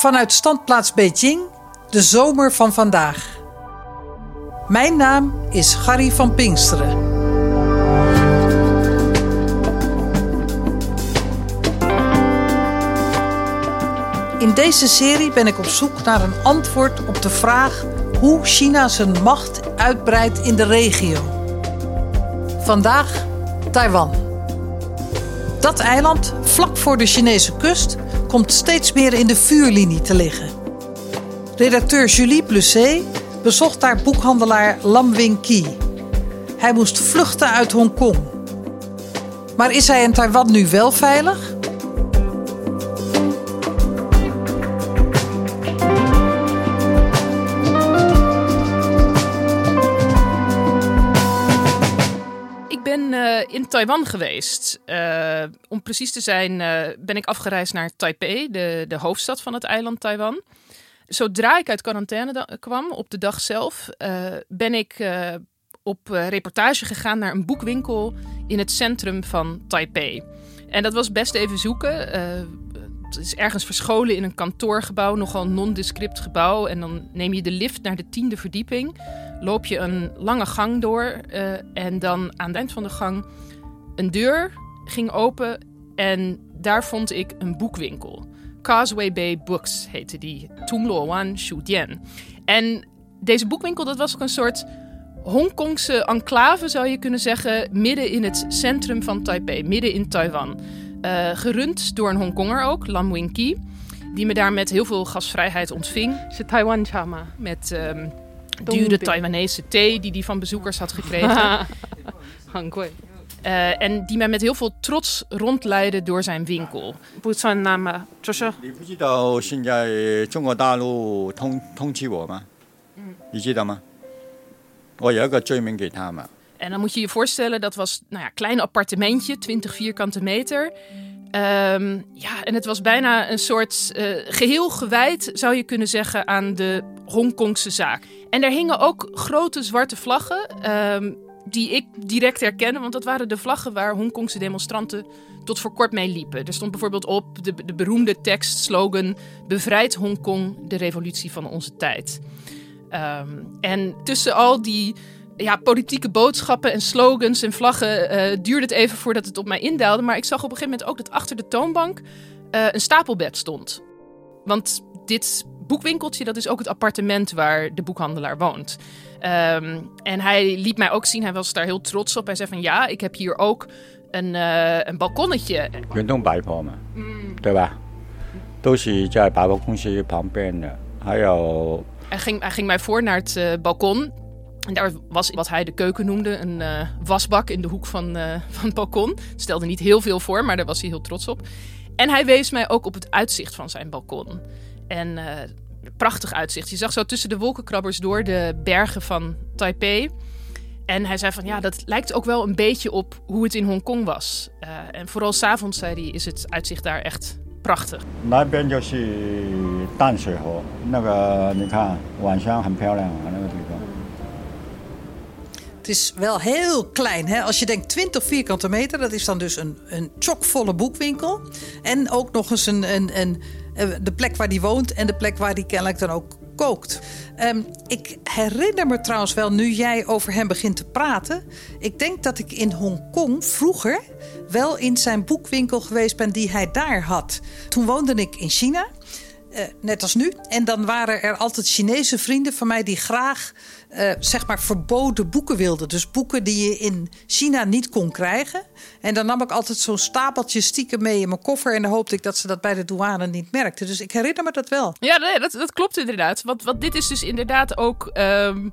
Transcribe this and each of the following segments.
Vanuit standplaats Beijing, de zomer van vandaag. Mijn naam is Gary van Pinksteren. In deze serie ben ik op zoek naar een antwoord op de vraag hoe China zijn macht uitbreidt in de regio. Vandaag Taiwan. Dat eiland, vlak voor de Chinese kust, komt steeds meer in de vuurlinie te liggen. Redacteur Julie Blusset bezocht daar boekhandelaar Lam Wing Ki. Hij moest vluchten uit Hongkong. Maar is hij in Taiwan nu wel veilig? Taiwan geweest. Eh, om precies te zijn eh, ben ik afgereisd naar Taipei, de, de hoofdstad van het eiland Taiwan. Zodra ik uit quarantaine kwam, op de dag zelf, eh, ben ik op reportage gegaan naar een boekwinkel in het centrum van Taipei. En dat was best even zoeken. Het is ergens verscholen in een kantoorgebouw, nogal nondescript gebouw. En dan neem je de lift naar de tiende verdieping. Loop je een lange gang door. en dan aan het eind van de gang een deur ging open en daar vond ik een boekwinkel. Causeway Bay Books heette die. Tumloan Shudian. En deze boekwinkel dat was ook een soort Hongkongse enclave, zou je kunnen zeggen, midden in het centrum van Taipei, midden in Taiwan. Eh, gerund door een Hongkonger ook, Lam Wing Ki, die me daar met heel veel gastvrijheid ontving. Ze Taiwan Chama. Met um, dure Taiwanese thee die hij van bezoekers had gekregen. Hangkoi. Uh, en die mij met heel veel trots rondleidde door zijn winkel. Boetsannaam, Joshua. Eh, en dan moet je je voorstellen, dat was nou ja, een klein appartementje, 20 vierkante meter. Um, ja, en het was bijna een soort uh, geheel gewijd, zou je kunnen zeggen, aan de Hongkongse zaak. En daar hingen ook grote zwarte vlaggen. Um, die ik direct herkende, want dat waren de vlaggen waar Hongkongse demonstranten tot voor kort mee liepen. Er stond bijvoorbeeld op de, de beroemde tekst, slogan, bevrijd Hongkong, de revolutie van onze tijd. Ehm, en tussen al die ja, politieke boodschappen en slogans en vlaggen eh, duurde het even voordat het op mij indaalde. Maar ik zag op een gegeven moment ook dat achter de toonbank eh, een stapelbed stond. Want dit boekwinkeltje, dat is ook het appartement waar de boekhandelaar woont. Ehm, en hij liet mij ook zien, hij was daar heel trots op. Hij zei van ja, ik heb hier ook een, uh, een balkonnetje. Je kunt ook bijpalmen, mm. hij ging, hij ging mij voor naar het eh, balkon. En daar was wat hij de keuken noemde, een eh, wasbak in de hoek van, van het balkon. Stelde niet heel veel voor, maar daar was hij heel trots op. En hij wees mij ook op het uitzicht van zijn balkon. En eh, prachtig uitzicht. Je zag zo tussen de wolkenkrabbers door de bergen van Taipei. En hij zei van ja, dat lijkt ook wel een beetje op hoe het in Hongkong was. Eh, en vooral s'avonds, zei hij, is het uitzicht daar echt prachtig. Het is wel heel klein. Hè? Als je denkt 20 vierkante meter, dat is dan dus een, een chockvolle boekwinkel. En ook nog eens een, een, een de plek waar die woont en de plek waar die kennelijk dan ook kookt. Ehm, ik herinner me trouwens wel, nu jij over hem begint te praten. Ik denk dat ik in Hongkong vroeger wel in zijn boekwinkel geweest ben die hij daar had. Toen woonde ik in China. Eh, net als nu. En dan waren er altijd Chinese vrienden van mij die graag eh, zeg maar verboden boeken wilden. Dus boeken die je in China niet kon krijgen. En dan nam ik altijd zo'n stapeltje stiekem mee in mijn koffer. En dan hoopte ik dat ze dat bij de douane niet merkten. Dus ik herinner me dat wel. Ja, nee, dat, dat klopt inderdaad. Want, want dit is dus inderdaad ook. ehm,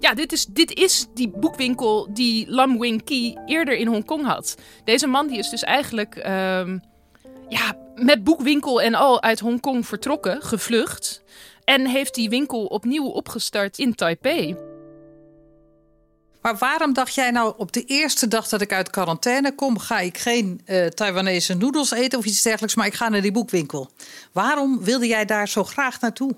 ja, dit is, dit is die boekwinkel die Lam Wing Ki eerder in Hongkong had. Deze man die is dus eigenlijk. ehm, ja, met boekwinkel en al uit Hongkong vertrokken, gevlucht. En heeft die winkel opnieuw opgestart in Taipei. Maar waarom dacht jij nou op de eerste dag dat ik uit quarantaine kom, ga ik geen uh, Taiwanese noedels eten of iets dergelijks, maar ik ga naar die boekwinkel? Waarom wilde jij daar zo graag naartoe?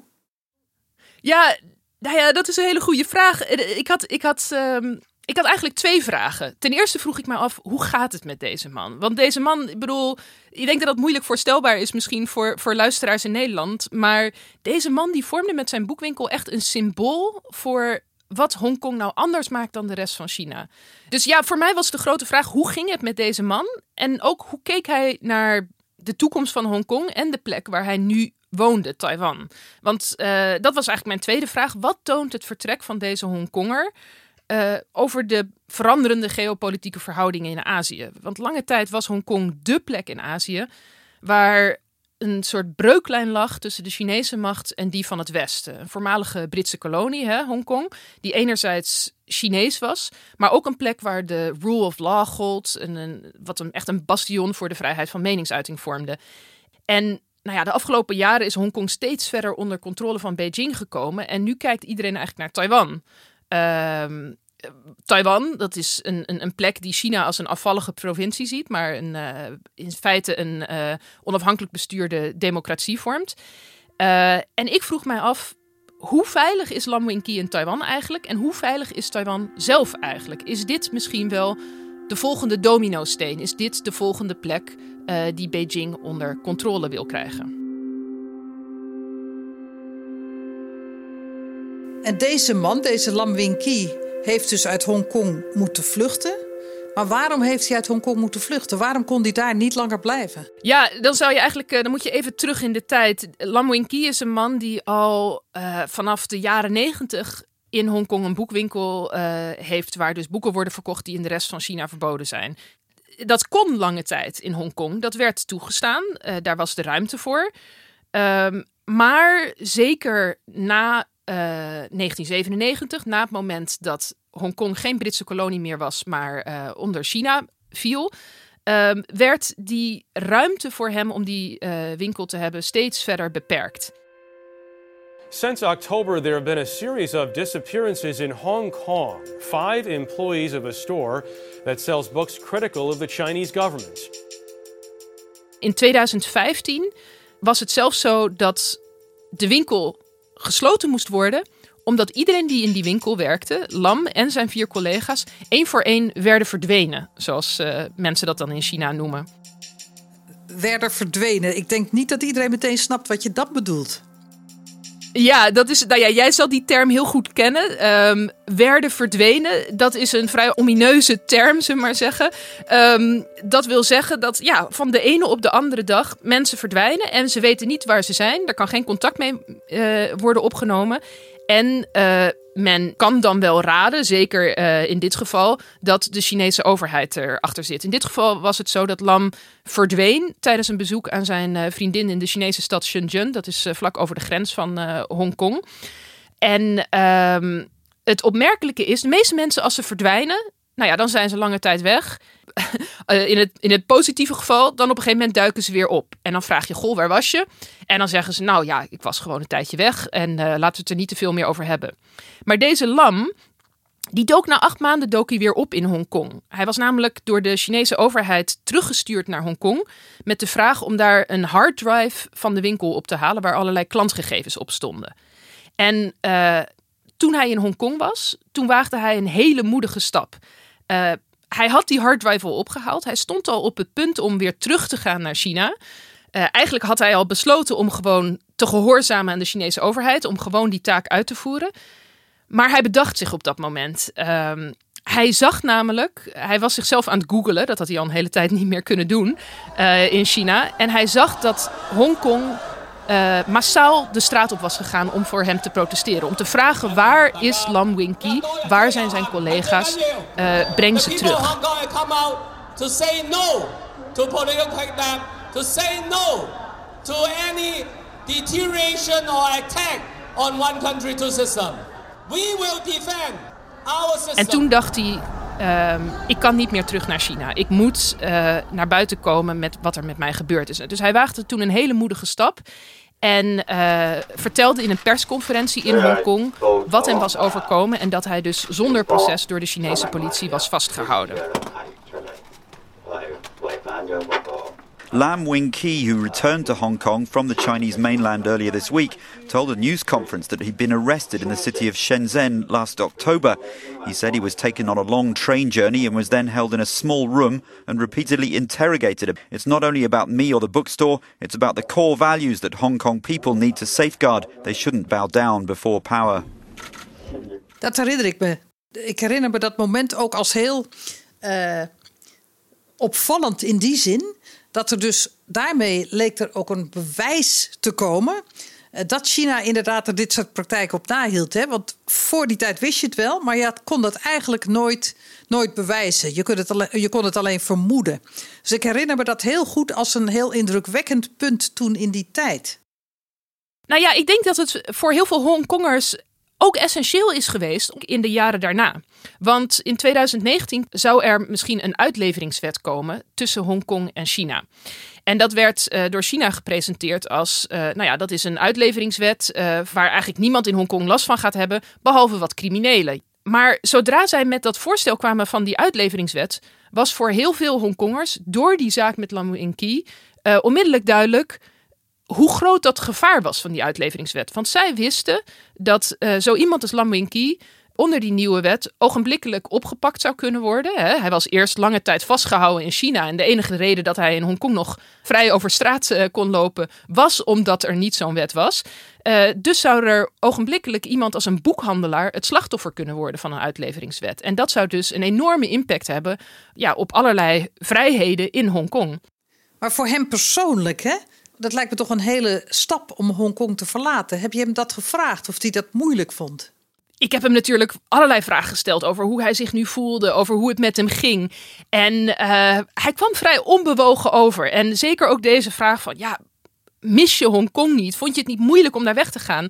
Ja, nou ja, dat is een hele goede vraag. Ik had, ik had ehm, ik had eigenlijk twee vragen. Ten eerste vroeg ik me af, hoe gaat het met deze man? Want deze man, ik bedoel, ik denk dat dat moeilijk voorstelbaar is misschien voor, voor luisteraars in Nederland. Maar deze man die vormde met zijn boekwinkel echt een symbool voor wat Hongkong nou anders maakt dan de rest van China. Dus ja, voor mij was de grote vraag, hoe ging het met deze man? En ook, hoe keek hij naar de toekomst van Hongkong en de plek waar hij nu woonde, Taiwan? Want uh, dat was eigenlijk mijn tweede vraag. Wat toont het vertrek van deze Hongkonger uh, over de veranderende geopolitieke verhoudingen in Azië. Want lange tijd was Hongkong dé plek in Azië waar een soort breuklijn lag tussen de Chinese macht en die van het Westen. Een voormalige Britse kolonie, hè, Hongkong, die enerzijds Chinees was, maar ook een plek waar de rule of law gold, en wat een, echt een bastion voor de vrijheid van meningsuiting vormde. En nou ja, de afgelopen jaren is Hongkong steeds verder onder controle van Beijing gekomen. En nu kijkt iedereen eigenlijk naar Taiwan. Um, Taiwan, dat is een, een, een, plek die China als een afvallige provincie ziet, maar een, uh, in feite een uh, onafhankelijk bestuurde democratie vormt. Uh, en ik vroeg mij af, hoe veilig is Lam Wing Ki in Taiwan eigenlijk? En hoe veilig is Taiwan zelf eigenlijk? Is dit misschien wel de volgende domino-steen? Is dit de volgende plek die Beijing onder controle wil krijgen? En deze man, deze Lam Wing-ki, heeft dus uit Hongkong moeten vluchten. Maar waarom heeft hij uit Hongkong moeten vluchten? Waarom kon hij daar niet langer blijven? Ja, dan zou je eigenlijk, eh, dan moet je even terug in de tijd. Lam Wing-ki is een man die al uh, vanaf de jaren negentig in Hongkong een boekwinkel uh, heeft, waar dus boeken worden verkocht die in de rest van China verboden zijn. Dat kon lange tijd in Hongkong. Dat werd toegestaan. daar was de ruimte voor. Um, maar zeker na 1997, eh, na het moment dat Hongkong geen Britse kolonie meer was, maar uh, onder China viel, uh, werd die ruimte voor hem om die uh, winkel te hebben steeds verder beperkt. Since October, there have been a series of disappearances in Hong Kong. Five employees of a store that sells books critical of the Chinese government. In 2015 was het zelfs zo dat de winkel gesloten moest worden omdat iedereen die in die winkel werkte, Lam en zijn vier collega's, één voor één werden verdwenen. Zoals uh, mensen dat dan in China noemen. Werden verdwenen. Ik denk niet dat iedereen meteen snapt wat je dat bedoelt. Ja, dat is, nou ja, jij zal die term heel goed kennen. Um, werden verdwenen, dat is een vrij omineuze term, zullen we maar zeggen. Um, dat wil zeggen dat ja, van de ene op de andere dag mensen verdwijnen en ze weten niet waar ze zijn. Er kan geen contact mee uh, worden opgenomen. En uh, men kan dan wel raden, zeker uh, in dit geval, dat de Chinese overheid erachter zit. In dit geval was het zo dat Lam verdween tijdens een bezoek aan zijn uh, vriendin in de Chinese stad Shenzhen. Dat is vlak over de grens van Hongkong. En um, het opmerkelijke is, de meeste mensen als ze verdwijnen, nou ja, dan zijn ze lange tijd weg. Eh, in, het, in het positieve geval, dan op een gegeven moment duiken ze weer op. En dan vraag je, goh, waar was je? En dan zeggen ze, nou ja, ik was gewoon een tijdje weg. En uh, laten we het er niet te veel meer over hebben. Maar deze lam, die dook na acht maanden dook hij weer op in Hongkong. Hij was namelijk door de Chinese overheid teruggestuurd naar Hongkong. Met de vraag om daar een harddrive van de winkel op te halen. Waar allerlei klantgegevens op stonden. En uh, toen hij in Hongkong was, toen waagde hij een hele moedige stap. Uh, hij had die harddrive al opgehaald. Hij stond al op het punt om weer terug te gaan naar China. Uh, eigenlijk had hij al besloten om gewoon te gehoorzamen aan de Chinese overheid, om gewoon die taak uit te voeren. Maar hij bedacht zich op dat moment. Uh, hij zag namelijk, hij was zichzelf aan het googelen, dat had hij al een hele tijd niet meer kunnen doen uh, in China. En hij zag dat Hongkong uh, massaal de straat op was gegaan om voor hem te protesteren. Om te vragen waar is Lam Wing Ki, waar zijn zijn collega's, uh, breng ze terug. To say no to political crackdown, to say no to any deterioration or attack on one country, two system. We will defend our system. En toen dacht hij, ehm, ik kan niet meer terug naar China. Ik moet uh, naar buiten komen met wat er met mij gebeurd is. Dus hij waagde toen een hele moedige stap. En uh, vertelde in een persconferentie in Hongkong wat hem was overkomen. En dat hij dus zonder proces door de Chinese politie was vastgehouden. Lam Wing-ki, who returned to Hong Kong from the Chinese mainland earlier this week, told a news conference that he'd been arrested in the city of Shenzhen last October. He said he was taken on a long train journey and was then held in a small room and repeatedly interrogated. It's not only about me or the bookstore, it's about the core values that Hong Kong people need to safeguard. They shouldn't bow down before power. Dat herinner ik me. Ik herinner me dat moment ook als heel uh, opvallend in die zin dat er dus daarmee leek er ook een bewijs te komen dat China inderdaad er dit soort praktijken op nahield. Hè? Want voor die tijd wist je het wel, maar je kon dat eigenlijk nooit, nooit bewijzen. Je kon, het alleen, je kon het alleen vermoeden. Dus ik herinner me dat heel goed als een heel indrukwekkend punt toen in die tijd. Nou ja, ik denk dat het voor heel veel Hongkongers ook essentieel is geweest in de jaren daarna. Want in 2019 zou er misschien een uitleveringswet komen tussen Hongkong en China. En dat werd uh, door China gepresenteerd als, uh, nou ja, dat is een uitleveringswet uh, waar eigenlijk niemand in Hongkong last van gaat hebben, behalve wat criminelen. Maar zodra zij met dat voorstel kwamen van die uitleveringswet, was voor heel veel Hongkongers door die zaak met Lam onmiddellijk duidelijk hoe groot dat gevaar was van die uitleveringswet. Want zij wisten dat uh, zo iemand als Lam Wing Ki onder die nieuwe wet ogenblikkelijk opgepakt zou kunnen worden. Hij was eerst lange tijd vastgehouden in China. En de enige reden dat hij in Hongkong nog vrij over straat uh, kon lopen, was omdat er niet zo'n wet was. Uh, dus zou er ogenblikkelijk iemand als een boekhandelaar het slachtoffer kunnen worden van een uitleveringswet. En dat zou dus een enorme impact hebben ja, op allerlei vrijheden in Hongkong. Maar voor hem persoonlijk, hè? Dat lijkt me toch een hele stap om Hongkong te verlaten. Heb je hem dat gevraagd of hij dat moeilijk vond? Ik heb hem natuurlijk allerlei vragen gesteld over hoe hij zich nu voelde, over hoe het met hem ging. En uh, hij kwam vrij onbewogen over. En zeker ook deze vraag van, ja, mis je Hongkong niet? Vond je het niet moeilijk om daar weg te gaan?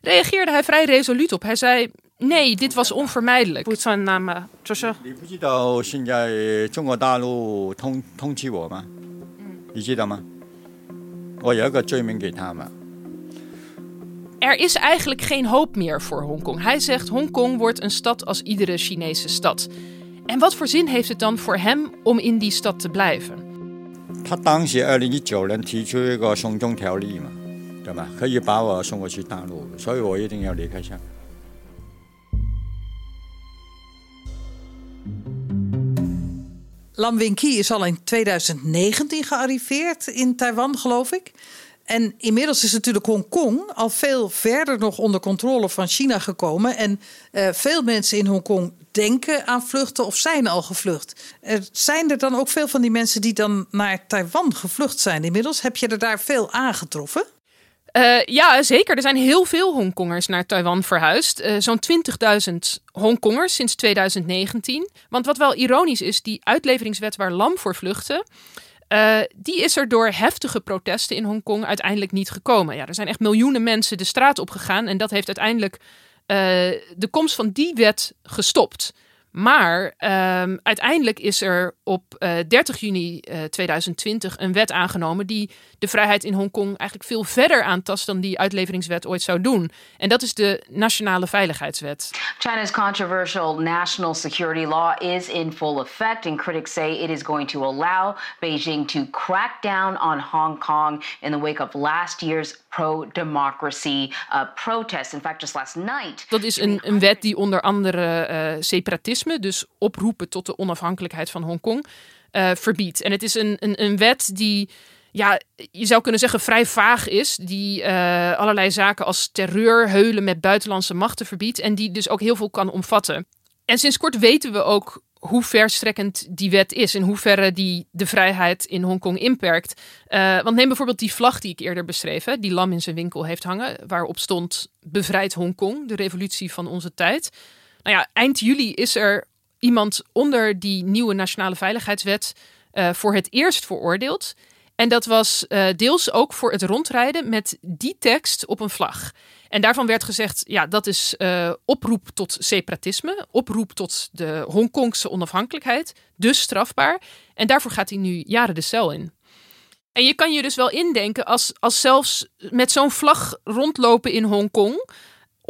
Reageerde hij vrij resoluut op. Hij zei, nee, dit was onvermijdelijk. 不 er is eigenlijk geen hoop meer voor Hongkong. Hij zegt: Hongkong wordt een stad als iedere Chinese stad. En wat voor zin heeft het dan voor hem om in die stad te blijven? Hij Lam Wing is al in 2019 gearriveerd in Taiwan, geloof ik. En inmiddels is natuurlijk Hongkong al veel verder nog onder controle van China gekomen. En uh, veel mensen in Hongkong denken aan vluchten of zijn al gevlucht. Er zijn er dan ook veel van die mensen die dan naar Taiwan gevlucht zijn inmiddels? Heb je er daar veel aangetroffen? Uh, ja, zeker. Er zijn heel veel Hongkongers naar Taiwan verhuisd. Uh, Zo'n 20.000 Hongkongers sinds 2019. Want wat wel ironisch is, die uitleveringswet waar Lam voor vluchtte... Uh, die is er door heftige protesten in Hongkong uiteindelijk niet gekomen. Ja, er zijn echt miljoenen mensen de straat op gegaan. En dat heeft uiteindelijk de komst van die wet gestopt. Maar um, uiteindelijk is er op uh, 30 juni uh, 2020 een wet aangenomen die de vrijheid in Hongkong eigenlijk veel verder aantast dan die uitleveringswet ooit zou doen. En dat is de Nationale Veiligheidswet. China's controversial national security law is in full effect, and critics say it is going to allow Beijing to crack down on Hong Kong in the wake of last year's pro-democracy uh, protests. In fact, just last night. Dat is een, een wet die onder andere uh, dus oproepen tot de onafhankelijkheid van Hongkong, uh, verbiedt. En het is een, een, een wet die ja, je zou kunnen zeggen vrij vaag is. Die uh, allerlei zaken als terreur, heulen met buitenlandse machten verbiedt. En die dus ook heel veel kan omvatten. En sinds kort weten we ook hoe verstrekkend die wet is. In hoeverre die de vrijheid in Hongkong inperkt. Uh, want neem bijvoorbeeld die vlag die ik eerder beschreef. Die Lam in zijn winkel heeft hangen. Waarop stond bevrijd Hongkong, de revolutie van onze tijd. Nou ja, eind juli is er iemand onder die nieuwe nationale veiligheidswet uh, voor het eerst veroordeeld. En dat was uh, deels ook voor het rondrijden met die tekst op een vlag. En daarvan werd gezegd, ja, dat is uh, oproep tot separatisme, oproep tot de Hongkongse onafhankelijkheid, dus strafbaar. En daarvoor gaat hij nu jaren de cel in. En je kan je dus wel indenken als, als zelfs met zo'n vlag rondlopen in Hongkong,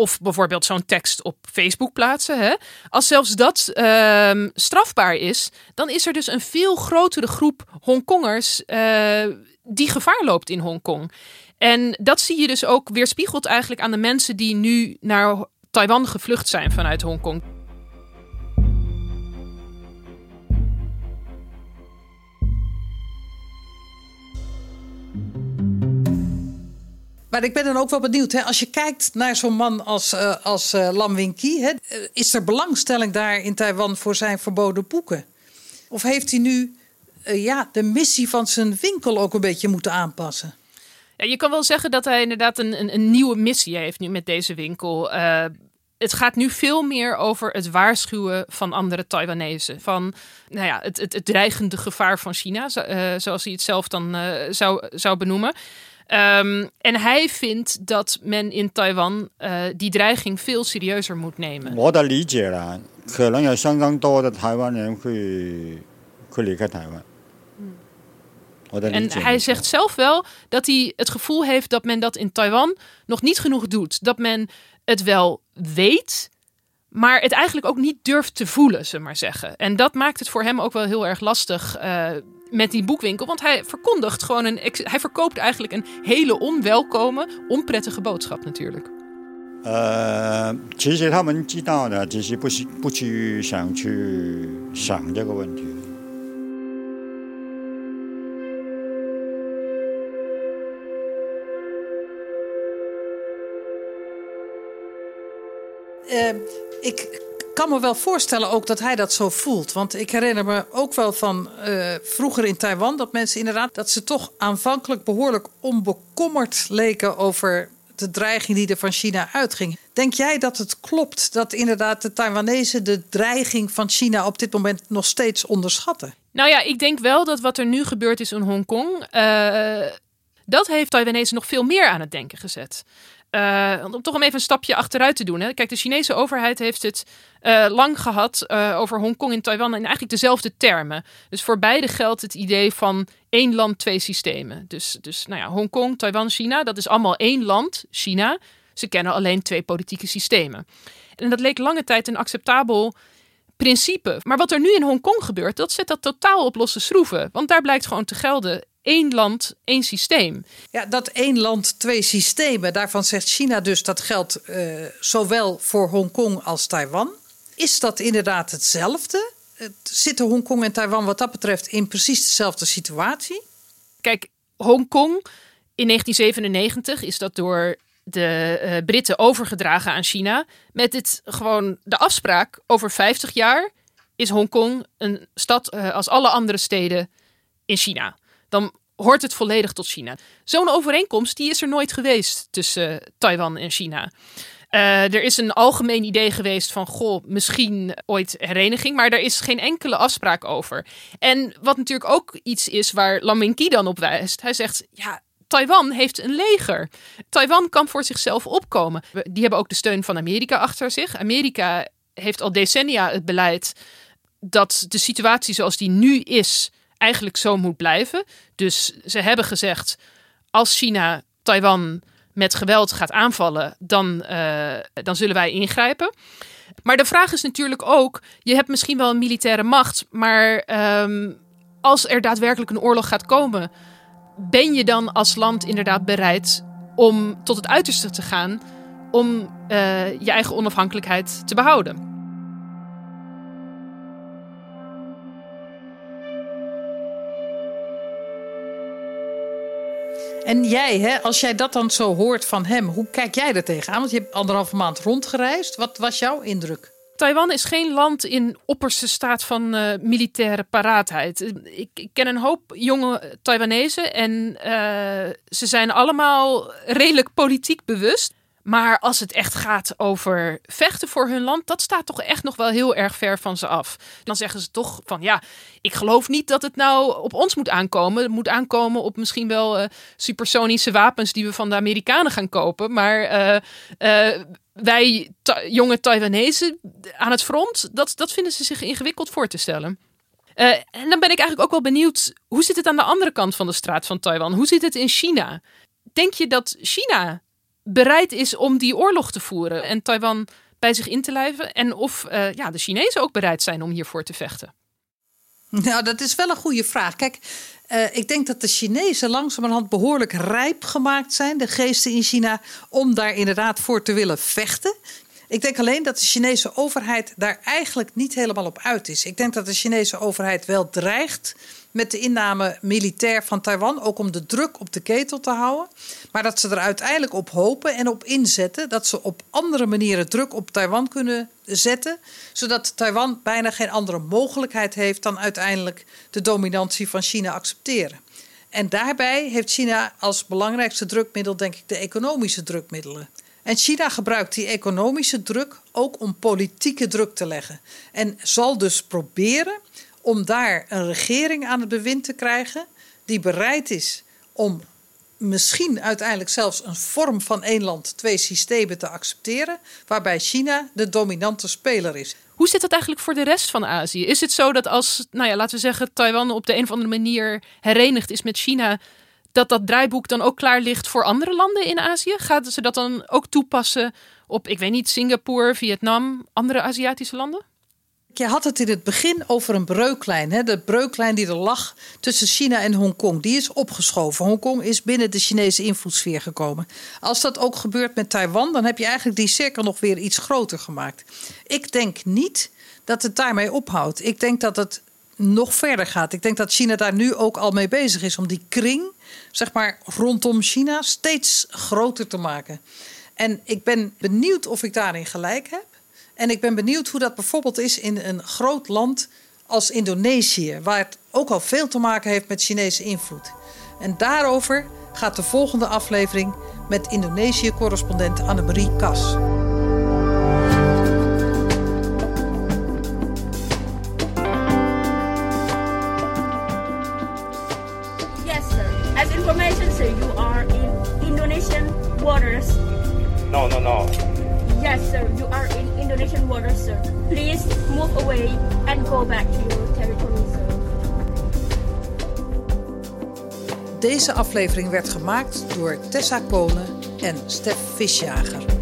of bijvoorbeeld zo'n tekst op Facebook plaatsen, hè, als zelfs dat uh, strafbaar is, dan is er dus een veel grotere groep Hongkongers uh, die gevaar loopt in Hongkong. En dat zie je dus ook weerspiegeld eigenlijk aan de mensen die nu naar Taiwan gevlucht zijn vanuit Hongkong. Maar ik ben dan ook wel benieuwd, hè, als je kijkt naar zo'n man als, uh, als uh, Lam Wing-ki, hè, is er belangstelling daar in Taiwan voor zijn verboden boeken? Of heeft hij nu ja, de missie van zijn winkel ook een beetje moeten aanpassen? Ja, je kan wel zeggen dat hij inderdaad een, een, een nieuwe missie heeft nu met deze winkel. het gaat nu veel meer over het waarschuwen van andere Taiwanese. Van nou ja, het, het, het dreigende gevaar van China, zoals hij het zelf dan zou, zou benoemen. Ehm, en hij vindt dat men in Taiwan eh, die dreiging veel serieuzer moet nemen. En dat hij zegt zelf wel dat hij het gevoel heeft dat men dat in Taiwan nog niet genoeg doet. Dat men het wel weet, maar het eigenlijk ook niet durft te voelen, ze maar zeggen. En dat maakt het voor hem ook wel heel erg lastig. Eh, met die boekwinkel. Want hij verkondigt gewoon een. Hij verkoopt eigenlijk een hele onwelkome, onprettige boodschap natuurlijk. Uh, uh ik kan me wel voorstellen ook dat hij dat zo voelt. Want ik herinner me ook wel van uh, vroeger in Taiwan dat mensen inderdaad dat ze toch aanvankelijk behoorlijk onbekommerd leken over de dreiging die er van China uitging. Denk jij dat het klopt dat inderdaad de Taiwanese de dreiging van China op dit moment nog steeds onderschatten? Nou ja, ik denk wel dat wat er nu gebeurd is in Hongkong, uh, dat heeft Taiwanese nog veel meer aan het denken gezet. Uh, om toch even een stapje achteruit te doen. Hè. Kijk, de Chinese overheid heeft het uh, lang gehad uh, over Hongkong en Taiwan in eigenlijk dezelfde termen. Dus voor beide geldt het idee van één land, twee systemen. Dus, dus nou ja, Hongkong, Taiwan, China, dat is allemaal één land, China. Ze kennen alleen twee politieke systemen. En dat leek lange tijd een acceptabel principe. Maar wat er nu in Hongkong gebeurt, dat zet dat totaal op losse schroeven. Want daar blijkt gewoon te gelden één land, één systeem. Ja, dat één land, twee systemen, daarvan zegt China dus dat geldt uh, zowel voor Hongkong als Taiwan. Is dat inderdaad hetzelfde? Zitten Hongkong en Taiwan wat dat betreft in precies dezelfde situatie? Kijk, Hongkong in 1997 is dat door de uh, Britten overgedragen aan China. Met dit gewoon de afspraak over 50 jaar is Hongkong een stad uh, als alle andere steden in China dan hoort het volledig tot China. Zo'n overeenkomst die is er nooit geweest tussen uh, Taiwan en China. Uh, er is een algemeen idee geweest van, goh, misschien ooit hereniging, maar daar is geen enkele afspraak over. En wat natuurlijk ook iets is waar Lam dan op wijst. Hij zegt, ja, Taiwan heeft een leger. Taiwan kan voor zichzelf opkomen. Die hebben ook de steun van Amerika achter zich. Amerika heeft al decennia het beleid dat de situatie zoals die nu is eigenlijk zo moet blijven. Dus ze hebben gezegd: als China Taiwan met geweld gaat aanvallen, dan, uh, dan zullen wij ingrijpen. Maar de vraag is natuurlijk ook: je hebt misschien wel een militaire macht, maar um, als er daadwerkelijk een oorlog gaat komen, ben je dan als land inderdaad bereid om tot het uiterste te gaan om uh, je eigen onafhankelijkheid te behouden? En jij, hè, als jij dat dan zo hoort van hem, hoe kijk jij er tegenaan? Want je hebt anderhalve maand rondgereisd. Wat was jouw indruk? Taiwan is geen land in opperste staat van uh, militaire paraatheid. Ik, ik, ken een hoop jonge Taiwanese en uh, ze zijn allemaal redelijk politiek bewust. Maar als het echt gaat over vechten voor hun land, dat staat toch echt nog wel heel erg ver van ze af. Dan zeggen ze toch van ja, ik geloof niet dat het nou op ons moet aankomen. Het moet aankomen op misschien wel uh, supersonische wapens die we van de Amerikanen gaan kopen. Maar uh, uh, wij jonge Taiwanese aan het front, dat, dat vinden ze zich ingewikkeld voor te stellen. En dan ben ik eigenlijk ook wel benieuwd, hoe zit het aan de andere kant van de straat van Taiwan? Hoe zit het in China? Denk je dat China bereid is om die oorlog te voeren en Taiwan bij zich in te lijven? En of uh, ja, de Chinezen ook bereid zijn om hiervoor te vechten? Nou, dat is wel een goede vraag. Kijk, uh, ik denk dat de Chinezen langzamerhand behoorlijk rijp gemaakt zijn, de geesten in China, om daar inderdaad voor te willen vechten. Ik denk alleen dat de Chinese overheid daar eigenlijk niet helemaal op uit is. Ik denk dat de Chinese overheid wel dreigt met de inname militair van Taiwan, ook om de druk op de ketel te houden. Maar dat ze er uiteindelijk op hopen en op inzetten dat ze op andere manieren druk op Taiwan kunnen zetten, zodat Taiwan bijna geen andere mogelijkheid heeft dan uiteindelijk de dominantie van China accepteren. En daarbij heeft China als belangrijkste drukmiddel, denk ik, de economische drukmiddelen. En China gebruikt die economische druk ook om politieke druk te leggen. En zal dus proberen om daar een regering aan het bewind te krijgen die bereid is om misschien uiteindelijk zelfs een vorm van één land, twee systemen te accepteren, waarbij China de dominante speler is. Hoe zit dat eigenlijk voor de rest van Azië? Is het zo dat als, nou ja, laten we zeggen, Taiwan op de een of andere manier herenigd is met China, dat dat draaiboek dan ook klaar ligt voor andere landen in Azië? Gaan ze dat dan ook toepassen op, ik weet niet, Singapore, Vietnam, andere Aziatische landen? Je had het in het begin over een breuklijn. Hè? De breuklijn die er lag tussen China en Hongkong. Die is opgeschoven. Hongkong is binnen de Chinese invloedssfeer gekomen. Als dat ook gebeurt met Taiwan, dan heb je eigenlijk die cirkel nog weer iets groter gemaakt. Ik denk niet dat het daarmee ophoudt. Ik denk dat het nog verder gaat. Ik denk dat China daar nu ook al mee bezig is om die kring, zeg maar, rondom China steeds groter te maken. En ik ben benieuwd of ik daarin gelijk heb. En ik ben benieuwd hoe dat bijvoorbeeld is in een groot land als Indonesië, waar het ook al veel te maken heeft met Chinese invloed. En daarover gaat de volgende aflevering met Indonesië-correspondent Annemarie Kas. Yes, sir. As information, sir, you are in Indonesian waters. No, no, no. Waters, sir. Please move away and go back to your territory, sir. Deze aflevering werd gemaakt door Tessa Konen en Stef Visjager.